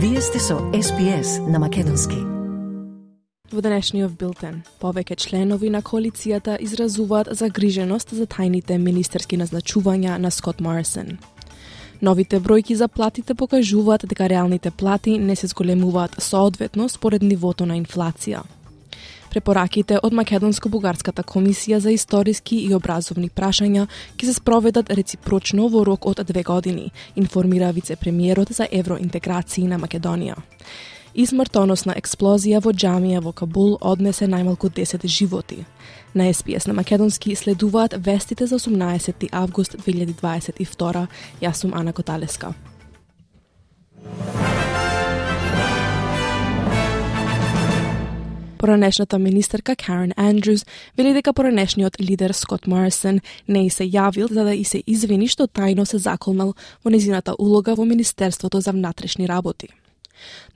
Вие сте со SPS на Македонски. Во денешниот билтен, повеќе членови на коалицијата изразуваат загриженост за тајните министерски назначувања на Скот Морисон. Новите бројки за платите покажуваат дека реалните плати не се зголемуваат соодветно според нивото на инфлација. Препораките од Македонско-Бугарската комисија за историски и образовни прашања ќе се спроведат реципрочно во рок од две години, информира вице-премиерот за евроинтеграција на Македонија. И смртоносна експлозија во џамија во Кабул однесе најмалку 10 животи. На СПС на Македонски следуваат вестите за 18 август 2022. Јас сум Ана Коталеска. Поранешната министерка Карен Андрюс вели дека поранешниот лидер Скот Морисон не и се јавил за да и се извини што тајно се заколнал во незината улога во Министерството за внатрешни работи.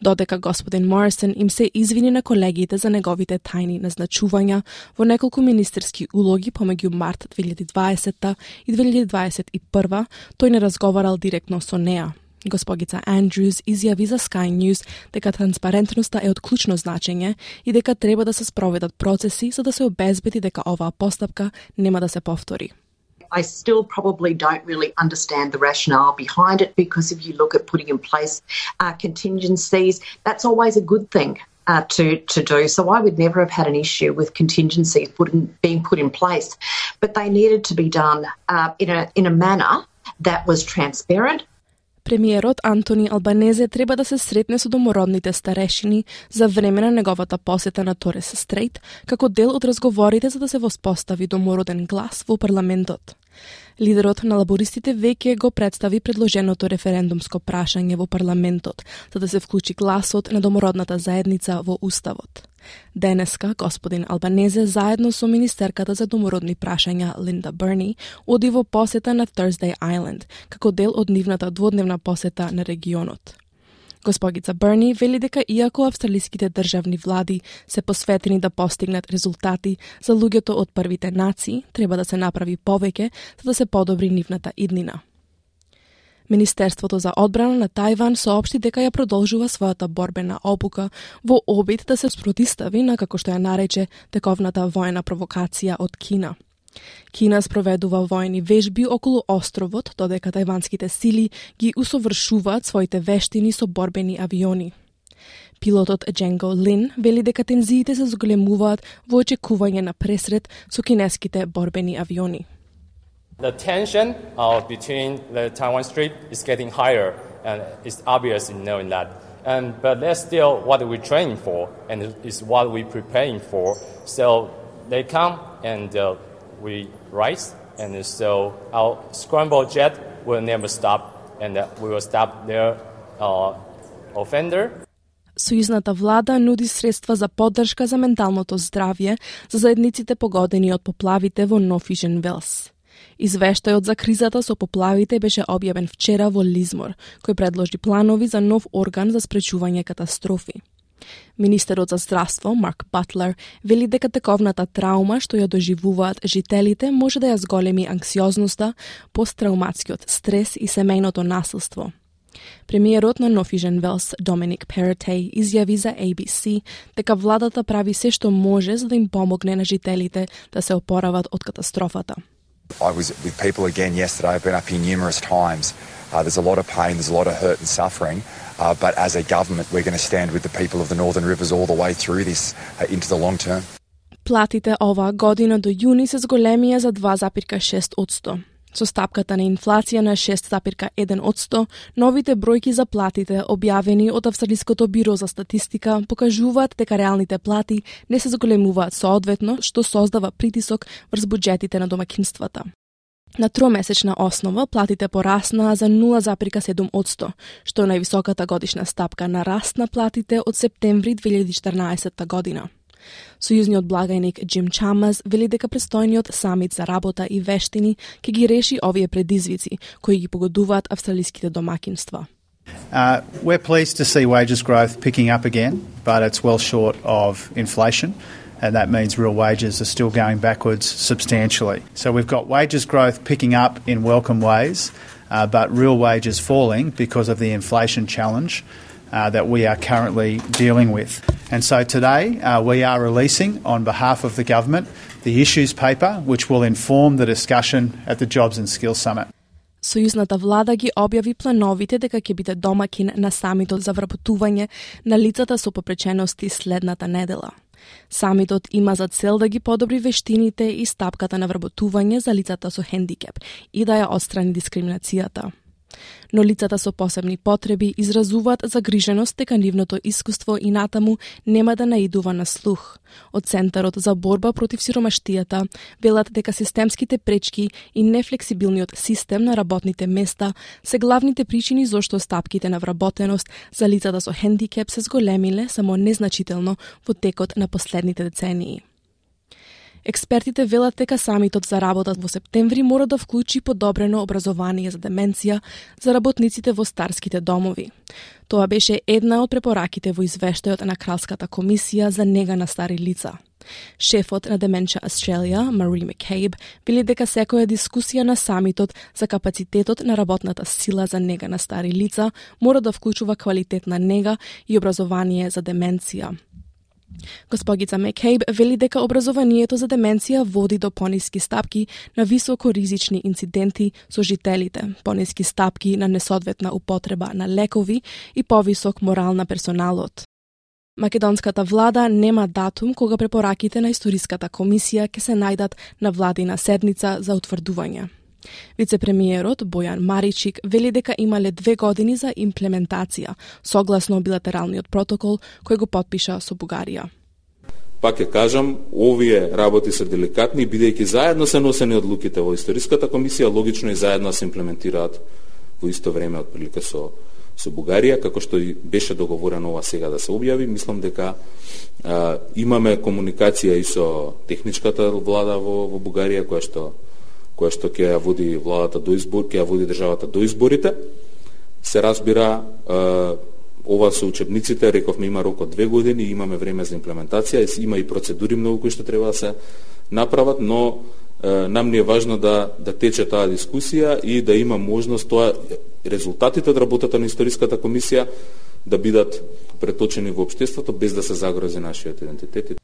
Додека господин Морисон им се извини на колегите за неговите тајни назначувања во неколку министерски улоги помеѓу март 2020 и 2021, тој не разговарал директно со неа, Госпогица Андрюс изјави за Sky News дека транспарентноста е од клучно значење и дека треба да се спроведат процеси за да се обезбеди дека оваа постапка нема да се повтори. I still probably don't really understand the rationale behind it because if you look at putting in place uh, contingencies, that's always a good thing. Uh, to to do. So I would never have had an issue with contingencies put in, being put in place, but they needed to be done uh, in a in a manner that was transparent, Премиерот Антони Албанезе треба да се сретне со домородните старешини за време на неговата посета на Торес Стрейт, како дел од разговорите за да се воспостави домороден глас во парламентот. Лидерот на лабористите веќе го представи предложеното референдумско прашање во парламентот, за да се вклучи гласот на домородната заедница во Уставот. Денеска, господин Албанезе заедно со министерката за домородни прашања Линда Берни оди во посета на Thursday Island, како дел од нивната дводневна посета на регионот. Госпогица Берни вели дека иако австралиските државни влади се посветени да постигнат резултати за луѓето од првите нации, треба да се направи повеќе за да се подобри нивната иднина. Министерството за одбрана на Тајван соопшти дека ја продолжува својата борбена обука во обид да се спротистави на како што ја нарече тековната војна провокација од Кина. Кина спроведува војни вежби околу островот, додека тајванските сили ги усовршуваат своите вештини со борбени авиони. Пилотот Дженго Лин вели дека тензиите се зголемуваат во очекување на пресрет со кинеските борбени авиони. The tension uh, between the Taiwan Strait is getting higher, and it's obvious in knowing that. And, but that's still what we're training for, and it's what we're preparing for. So they come and uh, we rise, and so our scramble jet will never stop, and we will stop their uh, offender. Сојузната влада нуди средства за поддршка за менталното здравје за заедниците погодени од поплавите во Нофижен Велс. Извештајот за кризата со поплавите беше објавен вчера во Лизмор, кој предложи планови за нов орган за спречување катастрофи. Министерот за здравство, Марк Батлер, вели дека тековната траума што ја доживуваат жителите може да ја зголеми анксиозноста, посттрауматскиот стрес и семејното насилство. Премиерот на Нофижен Велс, Доминик Перетей, изјави за ABC дека владата прави се што може за да им помогне на жителите да се опорават од катастрофата. I was with people again yesterday. I've been up here numerous times. Uh, there's a lot of pain, there's a lot of hurt and suffering. Uh, but as a government, we're going to stand with the people of the Northern Rivers all the way through this uh, into the long term. Платите оваа година до јуни се зголемија за 2,6 од 100. Со стапката на инфлација на 6,1 од 100, новите бројки за платите објавени од Австралиското биро за статистика покажуваат дека реалните плати не се зголемуваат соодветно, што создава притисок врз буџетите на домакинствата. На тромесечна основа платите пораснаа за 0,7%, што е највисоката годишна стапка на раст на платите од септември 2014 година. Сојузниот благајник Джим Чамас вели дека престојниот самит за работа и вештини ќе ги реши овие предизвици кои ги погодуваат австралиските домакинства. Uh, we're pleased to see wages growth picking up again, but it's well short of inflation, and that means real wages are still going backwards substantially. So we've got wages growth picking up in welcome ways, uh, but real wages falling because of the inflation challenge uh, that we are currently dealing with. And so today uh, we are releasing, on behalf of the government, the issues paper, which will inform the discussion at the Jobs and Skills Summit. Сојузната влада ги објави плановите дека ќе биде домакин на самитот за вработување на лицата со попречености следната недела. Самитот има за цел да ги подобри вештините и стапката на вработување за лицата со хендикеп и да ја отстрани дискриминацијата но лицата со посебни потреби изразуваат загриженост дека нивното искуство и натаму нема да наидува на слух. Од Центарот за борба против сиромаштијата велат дека системските пречки и нефлексибилниот систем на работните места се главните причини зошто стапките на вработеност за лицата со хендикеп се зголемиле само незначително во текот на последните децении. Експертите велат дека самитот за работа во септември мора да вклучи подобрено образование за деменција за работниците во старските домови. Тоа беше една од препораките во извештајот на Кралската комисија за нега на стари лица. Шефот на Деменција Australia, Мари Маккейб, вели дека секоја дискусија на самитот за капацитетот на работната сила за нега на стари лица мора да вклучува квалитетна нега и образование за деменција. Госпогица Мекейб вели дека образованието за деменција води до пониски стапки на високо ризични инциденти со жителите, пониски стапки на несодветна употреба на лекови и повисок морал на персоналот. Македонската влада нема датум кога препораките на историската комисија ќе се најдат на владина седница за утврдување. Вице-премиерот Бојан Маричик вели дека имале две години за имплементација, согласно билатералниот протокол кој го подпиша со Бугарија. Пак ја кажам, овие работи се деликатни, бидејќи заедно се носени одлуките во историската комисија, логично и заедно се имплементираат во исто време отприлика со со Бугарија, како што и беше договорено ова сега да се објави, мислам дека а, имаме комуникација и со техничката влада во, во Бугарија, која што која што ќе ја води владата до избор, ќе ја води државата до изборите. Се разбира, ова со учебниците, рековме има рок од две години, имаме време за имплементација, има и процедури многу кои што треба да се направат, но нам ни е важно да, да тече таа дискусија и да има можност тоа резултатите од работата на историската комисија да бидат преточени во општеството без да се загрози нашиот идентитет.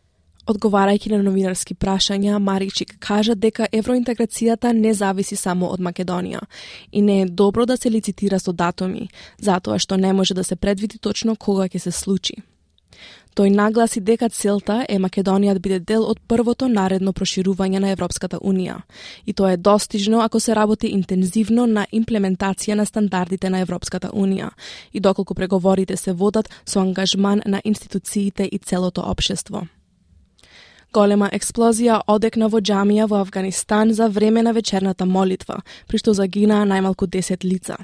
Одговарајќи на новинарски прашања, Маричик кажа дека евроинтеграцијата не зависи само од Македонија и не е добро да се лицитира со датуми, затоа што не може да се предвиди точно кога ќе се случи. Тој нагласи дека целта е Македонија да биде дел од првото наредно проширување на Европската Унија. И тоа е достижно ако се работи интензивно на имплементација на стандардите на Европската Унија и доколку преговорите се водат со ангажман на институциите и целото општество. Голема експлозија одекна во џамија во Афганистан за време на вечерната молитва, при што загинаа најмалку 10 лица.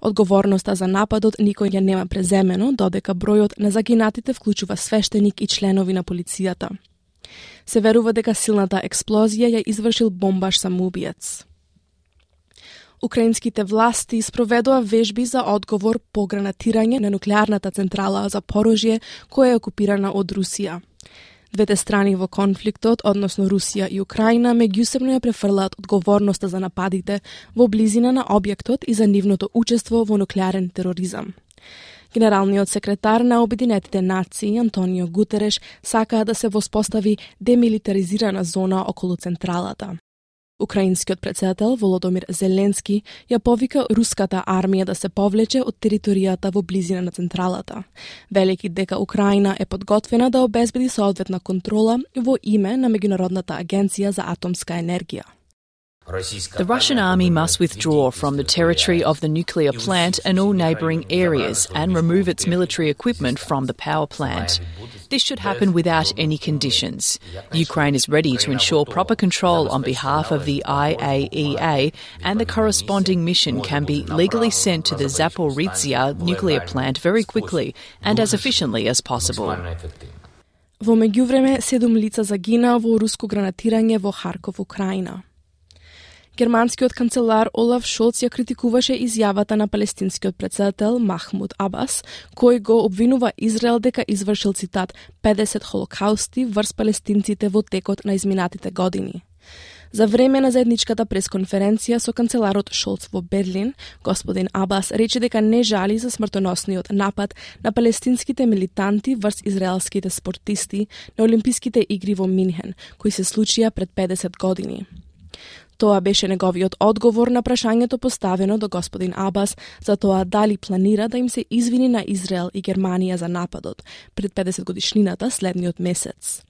Одговорноста за нападот никој ја нема преземено, додека бројот на загинатите вклучува свештеник и членови на полицијата. Се верува дека силната експлозија ја извршил бомбаш самоубиец. Украинските власти спроведоа вежби за одговор по гранатирање на нуклеарната централа за порожје која е окупирана од Русија. Двете страни во конфликтот, односно Русија и Украина, меѓусебно ја префрлаат одговорноста за нападите во близина на објектот и за нивното учество во нуклеарен тероризам. Генералниот секретар на Обединетите нации Антонио Гутереш сака да се воспостави демилитаризирана зона околу централата. Украинскиот председател Володомир Зеленски ја повика руската армија да се повлече од територијата во близина на централата, велики дека Украина е подготвена да обезбеди соодветна контрола во име на Меѓународната агенција за атомска енергија. The Russian army must withdraw from the territory of the nuclear plant and all neighbouring areas and remove its military equipment from the power plant. This should happen without any conditions. Ukraine is ready to ensure proper control on behalf of the IAEA, and the corresponding mission can be legally sent to the Zaporizhzhia nuclear plant very quickly and as efficiently as possible. Во меѓувреме, седум лица загина во руско гранатирање во Харков, Украина. Германскиот канцелар Олаф Шолц ја критикуваше изјавата на палестинскиот председател Махмуд Абас, кој го обвинува Израел дека извршил цитат 50 холокаусти врз палестинците во текот на изминатите години. За време на заедничката пресконференција со канцеларот Шолц во Берлин, господин Абас рече дека не жали за смртоносниот напад на палестинските милитанти врз израелските спортисти на Олимписките игри во Минхен, кои се случија пред 50 години. Тоа беше неговиот одговор на прашањето поставено до господин Абас за тоа дали планира да им се извини на Израел и Германија за нападот пред 50 годишнината следниот месец.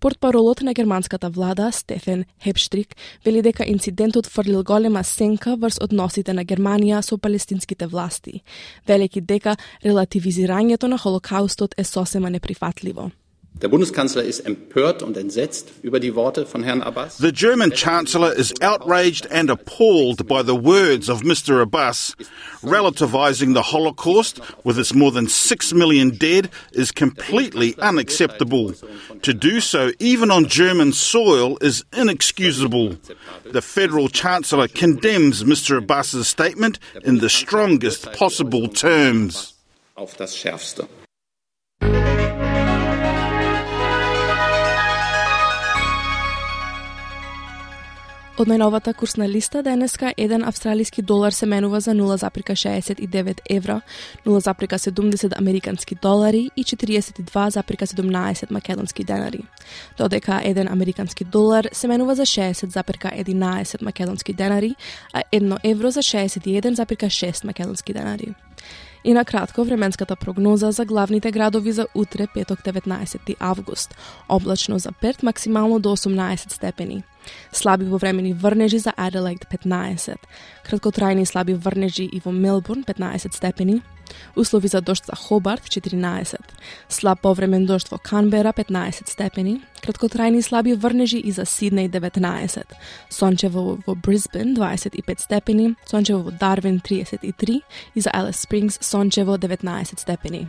Портпаролот на германската влада, Стефен Хепштрик, вели дека инцидентот фрлил голема сенка врз односите на Германија со палестинските власти, велики дека релативизирањето на Холокаустот е сосема неприфатливо. Der Bundeskanzler ist empört und entsetzt über die Worte von Herrn Abbas. The German Chancellor is outraged and appalled by the words of Mr. Abbas. Relativizing the Holocaust, with its more than six million dead, is completely unacceptable. To do so, even on German soil, is inexcusable. The Federal Chancellor condemns Mr. Abbas's statement in the strongest possible terms. Auf das Schärfste. Од најновата курсна листа денеска еден австралиски долар се менува за 0,69 евро, 0,70 американски долари и 42,17 македонски денари. Додека еден американски долар се менува за 60,11 македонски денари, а едно евро за 61,6 македонски денари. И на кратко временската прогноза за главните градови за утре, петок 19 август. Облачно за Перт, максимално до 18 степени. Слаби повремени врнежи за Аделаид 15. Краткотрајни слаби врнежи и во Мелбурн 15 степени. Услови за дожд за Хобарт 14. Слаб повремен дожд во Канбера 15 степени. Краткотрајни слаби врнежи и за Сиднеј 19. Сончево во Брисбен 25 степени. Сончево во Дарвин 33 и за Елес Спрингс сончево 19 степени.